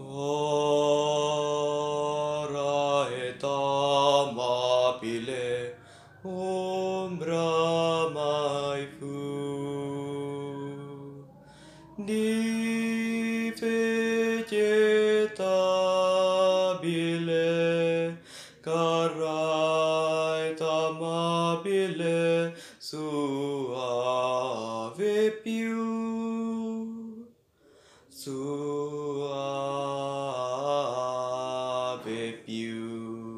Ora et amabile umbra mai fu. Di vegetabile carait amabile suave più. Suave With you.